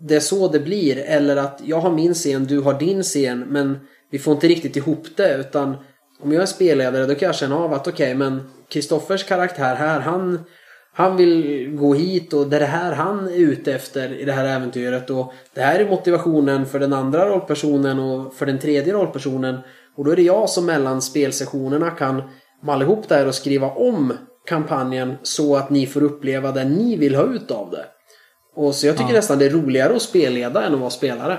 B: Det är så det blir. Eller att jag har min scen, du har din scen. Men vi får inte riktigt ihop det. Utan om jag är spelledare då kan jag känna av att okej men Kristoffers karaktär här han han vill gå hit och det är det här han är ute efter i det här äventyret och det här är motivationen för den andra rollpersonen och för den tredje rollpersonen och då är det jag som mellan spelsessionerna kan malla ihop det här och skriva om kampanjen så att ni får uppleva det ni vill ha ut av det. Och så jag tycker
A: Ja.
B: nästan det är roligare att spelleda än att vara spelare.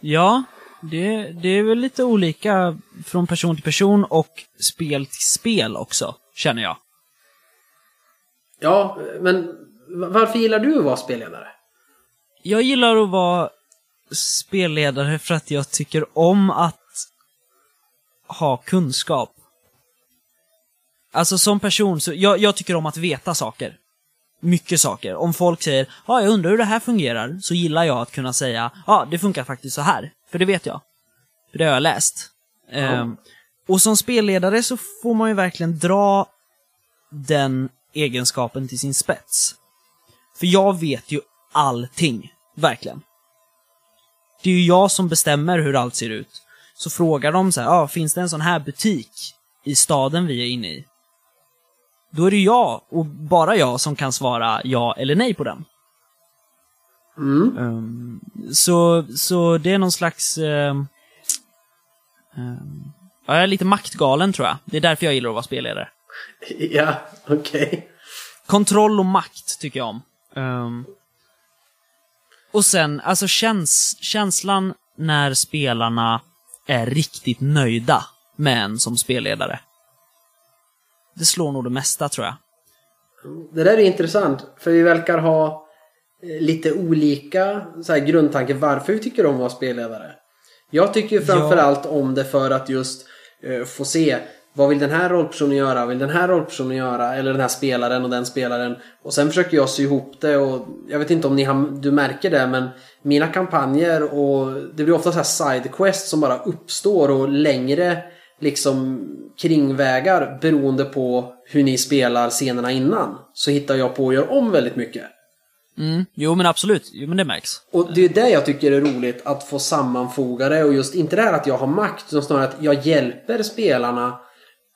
A: Ja, det, det är väl lite olika från person till person och spel till spel också, känner jag.
B: Ja, men varför gillar du att vara spelledare?
A: Jag gillar att vara spelledare för att jag tycker om att ha kunskap. Alltså som person, så jag, jag tycker om att veta saker. Mycket saker. Om folk säger ja, jag undrar hur det här fungerar, så gillar jag att kunna säga ja, det funkar faktiskt så här. För det vet jag. För det har jag läst. Ehm, och som spelledare så får man ju verkligen dra den egenskapen till sin spets. För jag vet ju allting. Verkligen. Det är ju jag som bestämmer hur allt ser ut. Så frågar de så här, ah, finns det en sån här butik i staden vi är inne i? Då är det jag, och bara jag, som kan svara ja eller nej på den.
B: Mm.
A: Ehm, så, så det är någon slags... ehm, ja, jag är lite maktgalen tror jag. Det är därför jag gillar att vara spelledare. (laughs)
B: Ja, okej.
A: Kontroll och makt tycker jag om. Ehm, och sen, alltså käns känslan när spelarna är riktigt nöjda med en som spelledare. Det slår nog det mesta tror jag.
B: Det där är intressant, för vi verkar ha eh, lite olika så här, grundtankar varför vi tycker om att vara spelledare. Jag tycker ju framförallt om det för att just eh, få se vad vill den här rollpersonen göra, vill den här rollpersonen göra, eller den här spelaren och den spelaren. Och sen försöker jag sy ihop det och jag vet inte om ni har, du märker det men mina kampanjer och det blir ofta så här sidequests som bara uppstår och längre liksom kringvägar beroende på hur ni spelar scenerna innan. Så hittar jag på att göra om väldigt mycket.
A: Mm. Jo men absolut, jo men det märks.
B: Och det är det jag tycker är roligt, att få sammanfoga det och just inte det här att jag har makt, utan snarare att jag hjälper spelarna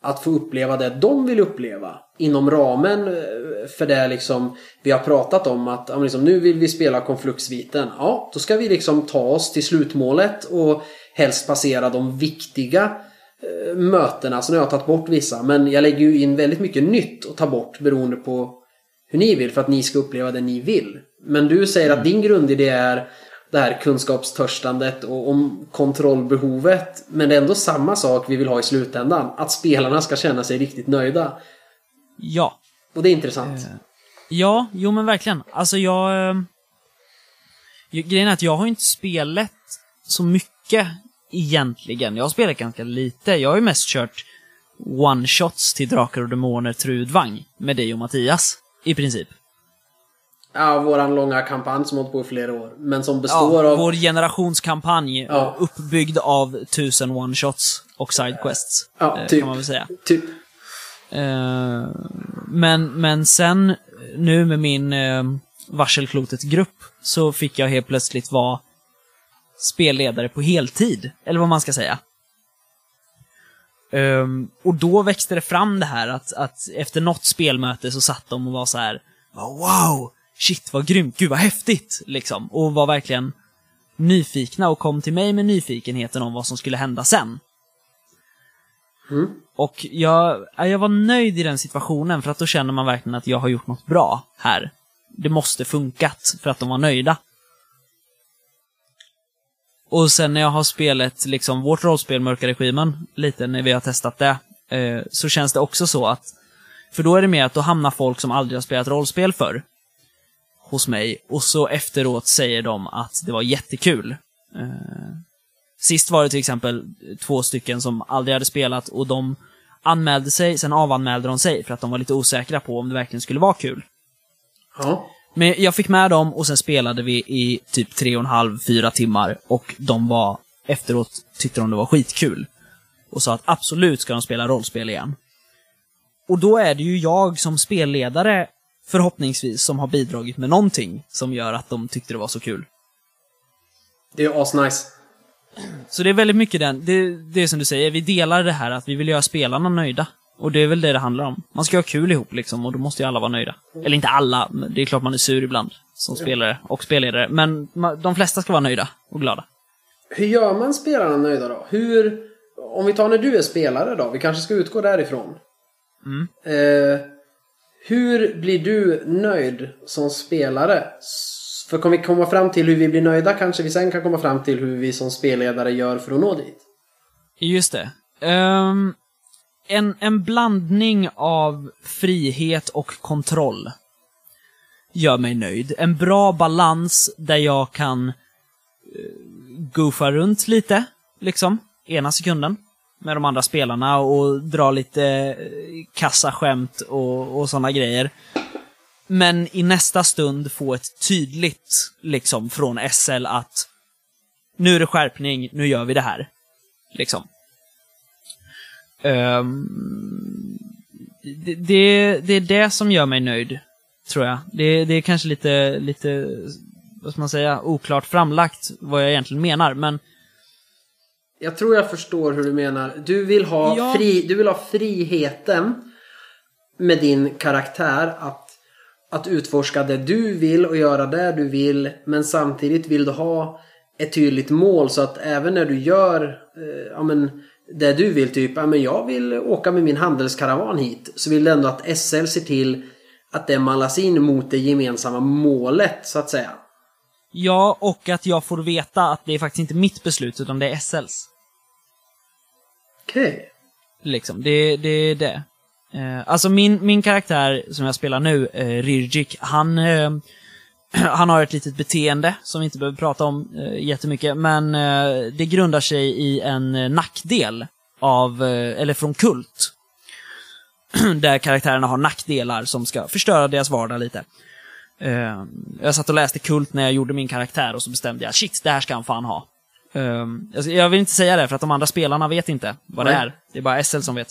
B: att få uppleva det de vill uppleva. Inom ramen eh, för det liksom vi har pratat om att ja, liksom, nu vill vi spela konfluktsviten. Ja, då ska vi liksom ta oss till slutmålet och helst passera de viktiga eh, mötena. Så nu har jag tagit bort vissa, men jag lägger ju in väldigt mycket nytt och tar bort beroende på hur ni vill för att ni ska uppleva det ni vill. Men du säger att din grundidé är det här kunskapstörstandet och om kontrollbehovet. Men det är ändå samma sak vi vill ha i slutändan. Att spelarna ska känna sig riktigt nöjda.
A: Ja.
B: Och det är intressant.
A: Eh, Ja, jo men verkligen. Alltså jag... Eh, grejen är att jag har inte spelat så mycket egentligen. Jag har spelat ganska lite. Jag har ju mest kört one-shots till Drakar och Demoner Trudvang med dig och Mattias. I princip.
B: Ja, våran långa kampanj som hållit på i flera år. Men som består
A: Ja,
B: av...
A: vår generationskampanj
B: Ja.
A: uppbyggd av tusen one-shots och sidequests.
B: Ja,
A: eh,
B: typ.
A: Kan man väl säga.
B: Typ.
A: Eh, men, men sen nu med min eh, Varselklotet-grupp så fick jag helt plötsligt vara spelledare på heltid, eller vad man ska säga. Ehm, och då växte det fram det här att, att efter något spelmöte så satt de och var så här Wow! Shit vad grymt, gud vad häftigt! Liksom. Och var verkligen nyfikna och kom till mig med nyfikenheten om vad som skulle hända sen.
B: Mm.
A: Och jag, ja, jag var nöjd i den situationen för att då känner man verkligen att jag har gjort något bra här. Det måste funkat för att de var nöjda. Och sen när jag har spelat liksom vårt rollspel Mörka Regimen, lite när vi har testat det, eh, så känns det också så att, för då är det mer att då hamnar folk som aldrig har spelat rollspel förr hos mig och så efteråt säger de att det var jättekul. Eh, Sist var det till exempel två stycken som aldrig hade spelat och de anmälde sig, sen avanmälde de sig för att de var lite osäkra på om det verkligen skulle vara kul.
B: Ja.
A: Men jag fick med dem och sen spelade vi i typ tre och en halv, fyra timmar och de var, efteråt tyckte de det var skitkul. Och sa att absolut ska de spela rollspel igen. Och då är det ju jag som spelledare, förhoppningsvis, som har bidragit med någonting som gör att de tyckte det var så kul.
B: Det är asnice.
A: Så det är väldigt mycket den, det, det är som du säger, vi delar det här att vi vill göra spelarna nöjda. Och det är väl det det handlar om. Man ska ha kul ihop liksom, och då måste ju alla vara nöjda. Eller inte alla, det är klart man är sur ibland, som spelare och spelledare. Men de flesta ska vara nöjda och glada.
B: Hur gör man spelarna nöjda då? Hur... Om vi tar när du är spelare då, vi kanske ska utgå därifrån.
A: Mm.
B: Eh, hur blir du nöjd som spelare? För kan vi komma fram till hur vi blir nöjda kanske vi sen kan komma fram till hur vi som spelledare gör för att nå dit.
A: Just det. Um, en, en blandning av frihet och kontroll gör mig nöjd. En bra balans där jag kan eh, uh, goofa runt lite, liksom, ena sekunden med de andra spelarna och dra lite eh, kassaskämt och, och sådana grejer. Men i nästa stund få ett tydligt, liksom, från SL att nu är det skärpning, nu gör vi det här. Liksom. Um, det, det, det är det som gör mig nöjd, tror jag. Det, det är kanske lite, lite, vad ska man säga, oklart framlagt vad jag egentligen menar, men
B: jag tror jag förstår hur du menar. Du vill ha,
A: Ja.
B: fri, du vill ha friheten med din karaktär att, att utforska det du vill och göra det du vill. Men samtidigt vill du ha ett tydligt mål så att även när du gör eh, ja, men, det du vill, typ ja, men jag vill åka med min handelskaravan hit. Så vill du ändå att SL ser till att det mallas in mot det gemensamma målet så att säga.
A: Ja, och att jag får veta att det är faktiskt inte mitt beslut, utan det är SLs.
B: Okej.
A: Liksom, det, det är det. Eh, alltså min, min karaktär som jag spelar nu, eh, Rirgik, han, eh, (clears throat) han har ett litet beteende som vi inte behöver prata om eh, jättemycket, men eh, det grundar sig i en eh, nackdel av, eh, eller från Kult. (clears throat) där karaktärerna har nackdelar som ska förstöra deras vardag lite. Eh, jag satt och läste Kult när jag gjorde min karaktär och så bestämde jag, shit, det här ska han fan ha. Alltså, jag vill inte säga det för att de andra spelarna vet inte vad det
B: Nej.
A: är. Det är bara SL som vet.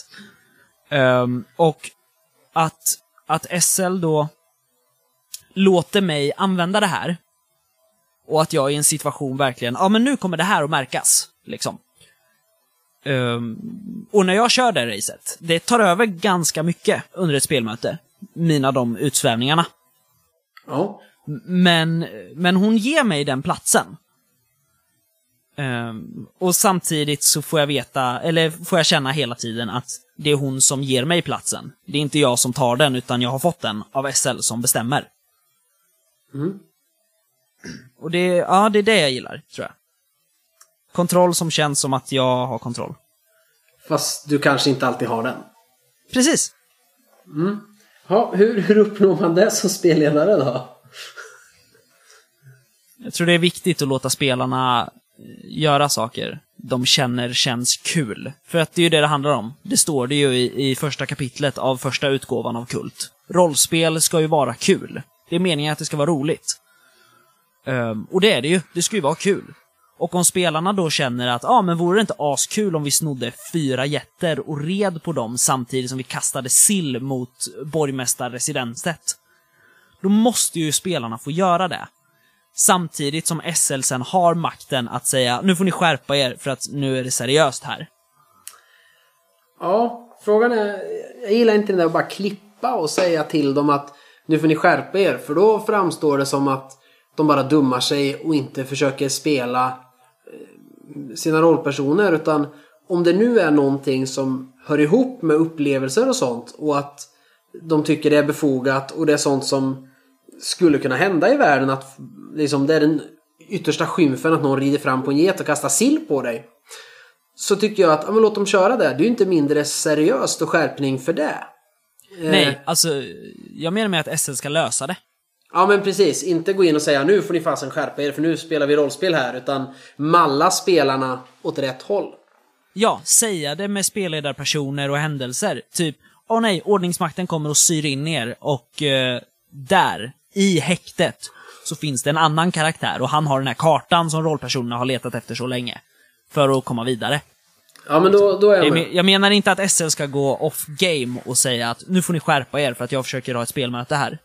A: Ehm, och att, att SL då låter mig använda det här. Och att jag i en situation verkligen, ja men nu kommer det här att märkas. Liksom. Um, och när jag kör det racet, det tar över ganska mycket under ett spelmöte. Mina de utsvävningarna.
B: Ja.
A: Men, men hon ger mig den platsen. Um, och samtidigt så får jag veta, eller får jag känna hela tiden att det är hon som ger mig platsen. Det är inte jag som tar den, utan jag har fått den av SL som bestämmer.
B: Mm.
A: Och det, ja, det är det jag gillar, tror jag. Kontroll som känns som att jag har kontroll.
B: Fast du kanske inte alltid har den.
A: Precis.
B: Mm. Ja, hur, hur uppnår man det som spelledare då?
A: Jag tror det är viktigt att låta spelarna göra saker de känner känns kul. För att det är ju det det handlar om. Det står det ju i, i första kapitlet av första utgåvan av Kult. Rollspel ska ju vara kul. Det är meningen att det ska vara roligt. Um, och det är det ju. Det ska ju vara kul. Och om spelarna då känner att, ja ah, men vore det inte askul om vi snodde fyra jätter och red på dem samtidigt som vi kastade sill mot borgmästarresidenset. Då måste ju spelarna få göra det. Samtidigt som SL sen har makten att säga, nu får ni skärpa er för att nu är det seriöst här.
B: Ja, frågan är, jag gillar inte det där att bara klippa och säga till dem att nu får ni skärpa er. För då framstår det som att de bara dummar sig och inte försöker spela sina rollpersoner. Utan om det nu är någonting som hör ihop med upplevelser och sånt och att de tycker det är befogat och det är sånt som skulle kunna hända i världen att liksom, det är den yttersta skymfen att någon rider fram på en get och kastar sill på dig. Så tycker jag att, ja men låt dem köra det. Det är ju inte mindre seriöst och skärpning för det.
A: Nej, eh. alltså jag menar med att SL ska lösa det.
B: Ja men precis, inte gå in och säga nu får ni fasen skärpa er för nu spelar vi rollspel här utan malla spelarna åt rätt håll.
A: Ja, säga det med spelledarpersoner och händelser. Typ, åh nej, ordningsmakten kommer och syr in er och eh, där, i häktet, så finns det en annan karaktär och han har den här kartan som rollpersonerna har letat efter så länge. För att komma vidare.
B: Ja, men då, då är jag med.
A: Jag menar inte att SL ska gå off game och säga att nu får ni skärpa er för att jag försöker ha ett spelmöte här.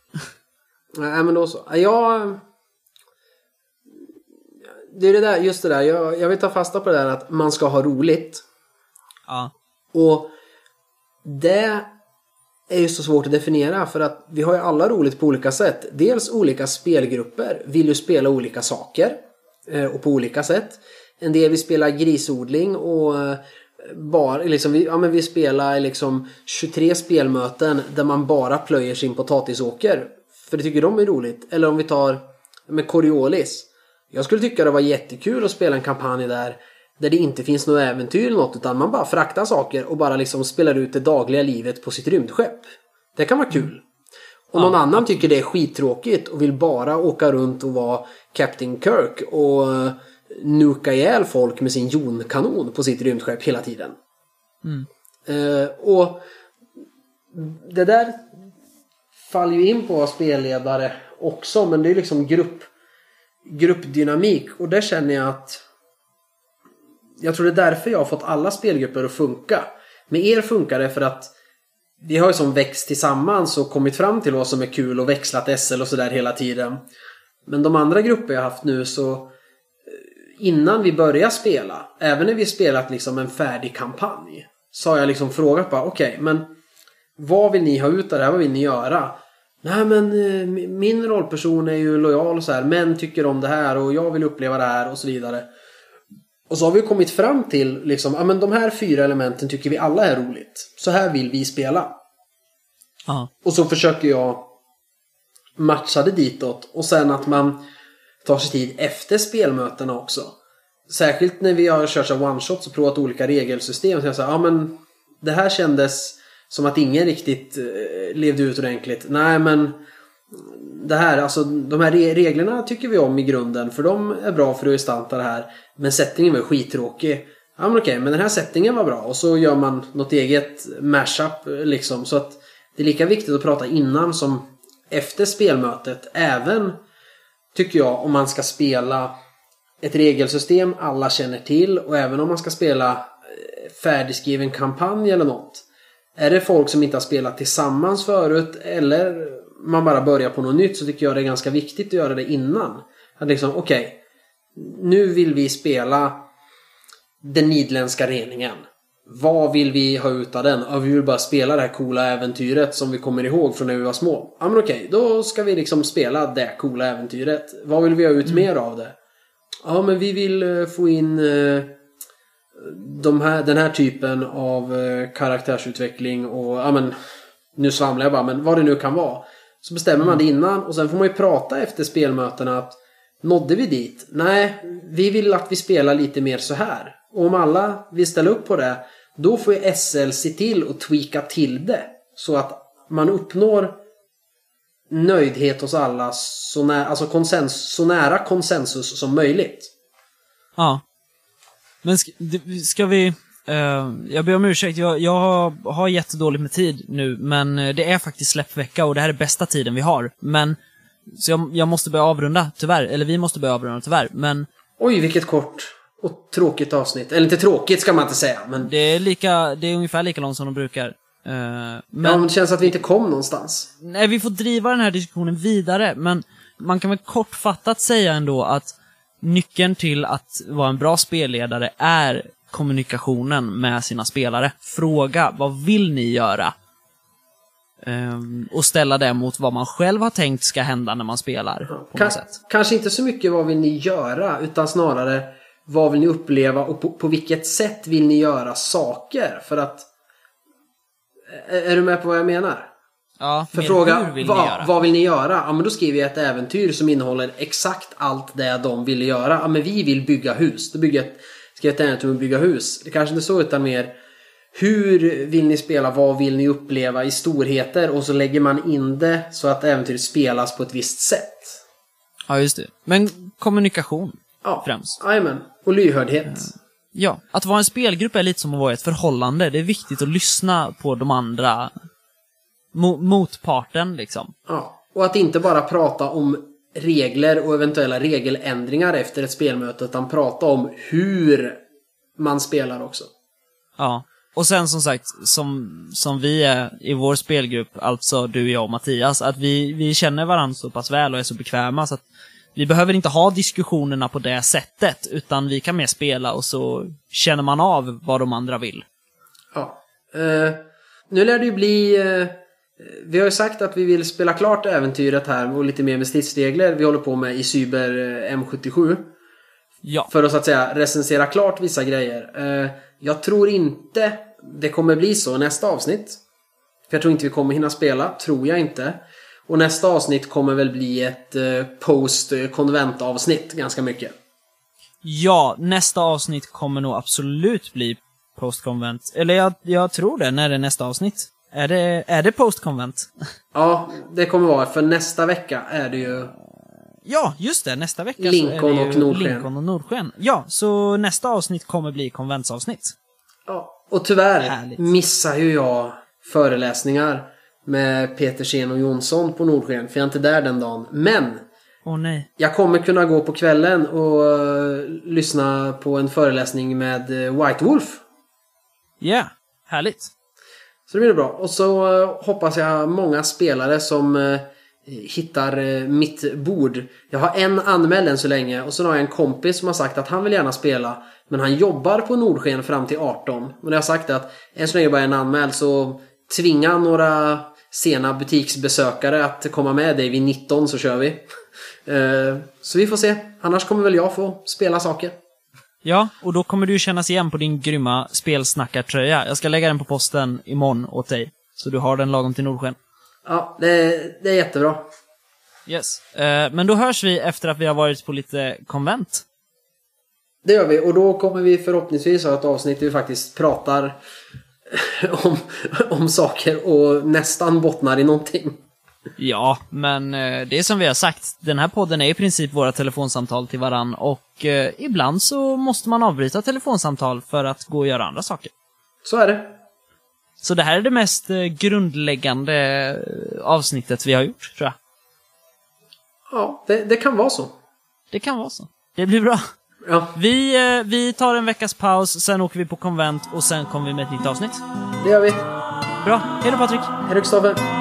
B: Nej, men då så. Jag... Det är det där, just det där. Jag, jag vill ta fasta på det där att man ska ha roligt.
A: Ja.
B: Och det är ju så svårt att definiera för att vi har ju alla roligt på olika sätt. Dels olika spelgrupper vill ju spela olika saker eh, och på olika sätt. En del vill spela grisodling och eh, bara, liksom, vi, ja, men vi spelar liksom 23 spelmöten där man bara plöjer sin potatisåker. För det tycker de är roligt. Eller om vi tar med Coriolis. Jag skulle tycka det var jättekul att spela en kampanj där där det inte finns något äventyr eller något utan man bara fraktar saker och bara liksom spelar ut det dagliga livet på sitt rymdskepp. Det kan vara kul. Och någon annan tycker det är skittråkigt och vill bara åka runt och vara Captain Kirk och eh, nuka ihjäl folk med sin jonkanon på sitt rymdskepp hela tiden.
A: Mm.
B: Uh, och det där faller ju in på att vara spelledare också men det är liksom grupp, gruppdynamik och där känner jag att jag tror det är därför jag har fått alla spelgrupper att funka. Med er funkar det för att vi har ju som växt tillsammans och kommit fram till vad som är kul och växlat SL och sådär hela tiden. Men de andra grupper jag haft nu så eh, innan vi börjar spela, även när vi spelat liksom en färdig kampanj, så har jag liksom frågat bara okej, okay, men vad vill ni ha ut av det här? Vad vill ni göra? Nej men eh, min rollperson är ju lojal och så här, men tycker om det här och jag vill uppleva det här och så vidare. Och så har vi kommit fram till liksom, ja men de här fyra elementen tycker vi alla är roligt. Så här vill vi spela.
A: Aha.
B: Och så försöker jag matcha det ditåt. Och sen att man tar sig tid efter spelmötena också. Särskilt när vi har kört one-shots och provat olika regelsystem. Så jag säger, ja men det här kändes som att ingen riktigt eh, levde ut ordentligt. Nej men det här, alltså de här reglerna tycker vi om i grunden för de är bra för att gestalta det här. Men settingen var skittråkig. Ja men okej, men den här settingen var bra och så gör man något eget mashup liksom. Så att det är lika viktigt att prata innan som efter spelmötet. Även, tycker jag, om man ska spela ett regelsystem alla känner till och även om man ska spela eh, färdigskriven kampanj eller något. Är det folk som inte har spelat tillsammans förut eller man bara börjar på något nytt så tycker jag det är ganska viktigt att göra det innan. Att liksom, okej. nu vill vi spela den nidländska reningen. Vad vill vi ha ut av den? Ja, vi vill bara spela det här coola äventyret som vi kommer ihåg från när vi var små. Ja men okej, då ska vi liksom spela det coola äventyret. Vad vill vi ha ut mer av det? Ja men vi vill eh, få in eh, de här, den här typen av eh, karaktärsutveckling och ja men nu svamlar jag bara men vad det nu kan vara. Så bestämmer man det innan och sen får man ju prata efter spelmötena att nådde vi dit? Nej, vi vill att vi spelar lite mer så här. Och om alla vill ställa upp på det då får ju SL se till att tweaka till det. Så att man uppnår nöjdhet hos alla så, nä alltså konsens så nära konsensus som möjligt.
A: Ja. Men ska, ska vi... eh, jag ber om ursäkt, jag, jag har, har jättedåligt med tid nu, men eh, det är faktiskt släppvecka och det här är bästa tiden vi har. Men... Så jag, jag måste börja avrunda, tyvärr. Eller vi måste börja avrunda, tyvärr. Men
B: Oj, vilket kort och tråkigt avsnitt. Eller inte tråkigt ska man inte säga, men...
A: det är lika... Det är ungefär lika långt som de brukar.
B: Men...
A: men...
B: Ja, men det känns att vi inte kom någonstans.
A: Nej, vi får driva den här diskussionen vidare, men man kan väl kortfattat säga ändå att nyckeln till att vara en bra spelledare är kommunikationen med sina spelare. Fråga, vad vill ni göra? Ehm, och ställa det mot vad man själv har tänkt ska hända när man spelar, på
B: Ka-
A: något sätt.
B: Kanske inte så mycket vad vill ni göra, utan snarare vad vill ni uppleva och på, på vilket sätt vill ni göra saker? För att... Är, är du med på vad jag menar?
A: Ja,
B: För fråga,
A: vill
B: vad, vad vill ni göra? Ja men då skriver jag ett äventyr som innehåller exakt allt det de ville göra. Ja men vi vill bygga hus. Då bygger jag ett, skriver jag ett äventyr om att bygga hus. Det kanske inte så utan mer hur vill ni spela? Vad vill ni uppleva i storheter? Och så lägger man in det så att äventyret spelas på ett visst sätt.
A: Ja, just det. Men kommunikation.
B: Ja,
A: Främst.
B: Jajamän. Och lyhördhet.
A: Ja, att vara en spelgrupp är lite som att vara i ett förhållande. Det är viktigt att lyssna på de andra mo- motparten, liksom.
B: Ja. Och att inte bara prata om regler och eventuella regeländringar efter ett spelmöte utan prata om hur man spelar också.
A: Ja. Och sen som sagt, som, som vi är i vår spelgrupp, alltså du, jag och Mattias, att vi, vi känner varandra så pass väl och är så bekväma så att vi behöver inte ha diskussionerna på det sättet, utan vi kan mer spela och så känner man av vad de andra vill.
B: Ja. Eh, nu lär det ju bli... Eh, vi har ju sagt att vi vill spela klart äventyret här och lite mer med stridsregler vi håller på med i Cyber eh, M77.
A: Ja.
B: För att så att säga recensera klart vissa grejer. Eh, jag tror inte det kommer bli så nästa avsnitt. För jag tror inte vi kommer hinna spela, tror jag inte. Och nästa avsnitt kommer väl bli ett eh, post-konvent-avsnitt ganska mycket.
A: Ja, nästa avsnitt kommer nog absolut bli postkonvent. Eller jag, jag tror det, när är nästa avsnitt? Är det, är det postkonvent?
B: Ja, det kommer vara. För nästa vecka är det ju...
A: Ja, just det. Nästa vecka
B: Lincoln
A: så är det
B: och Nordsken.
A: Lincoln och Nordsken. Ja, så nästa avsnitt kommer bli konventsavsnitt.
B: Ja, och tyvärr
A: Härligt.
B: missar ju jag föreläsningar med Petersen och Jonsson på Nordsken. För jag är inte där den dagen. Men
A: Åh nej.
B: jag kommer kunna gå på kvällen och eh, lyssna på en föreläsning med eh, White Wolf.
A: Ja, härligt.
B: Så det blir bra. Och så eh, hoppas jag många spelare som eh, hittar eh, mitt bord. Jag har en anmäld än så länge och sen har jag en kompis som har sagt att han vill gärna spela. Men han jobbar på Nordsken fram till 18. Men jag har sagt att än så länge bara en anmäld så tvinga några sena butiksbesökare att komma med dig vid 19 så kör vi. (laughs) Så vi får se. Annars kommer väl jag få spela saker.
A: Ja, och då kommer du kännas igen på din grymma spelsnackartröja. Jag ska lägga den på posten imorgon åt dig. Så du har den lagom till Nordsken.
B: Ja, det, det är jättebra.
A: Yes. Eh, men då hörs vi efter att vi har varit på lite konvent.
B: Det gör vi och då kommer vi förhoppningsvis ha ett avsnitt där vi faktiskt pratar (laughs) om, om saker och nästan bottnar i någonting.
A: Ja, men eh, det är som vi har sagt. Den här podden är i princip våra telefonsamtal till varann och eh, ibland så måste man avbryta telefonsamtal för att gå och göra andra saker.
B: Så är det.
A: Så det här är det mest eh, grundläggande avsnittet vi har gjort, tror jag.
B: Ja, det, det kan vara så.
A: Det kan vara så. Det blir bra.
B: Ja,
A: Vi, vi tar en veckas paus, sen åker vi på konvent och sen kommer vi med ett nytt avsnitt.
B: det gör vi.
A: Bra. Hej då Patrik!
B: Hej då Kristoffer.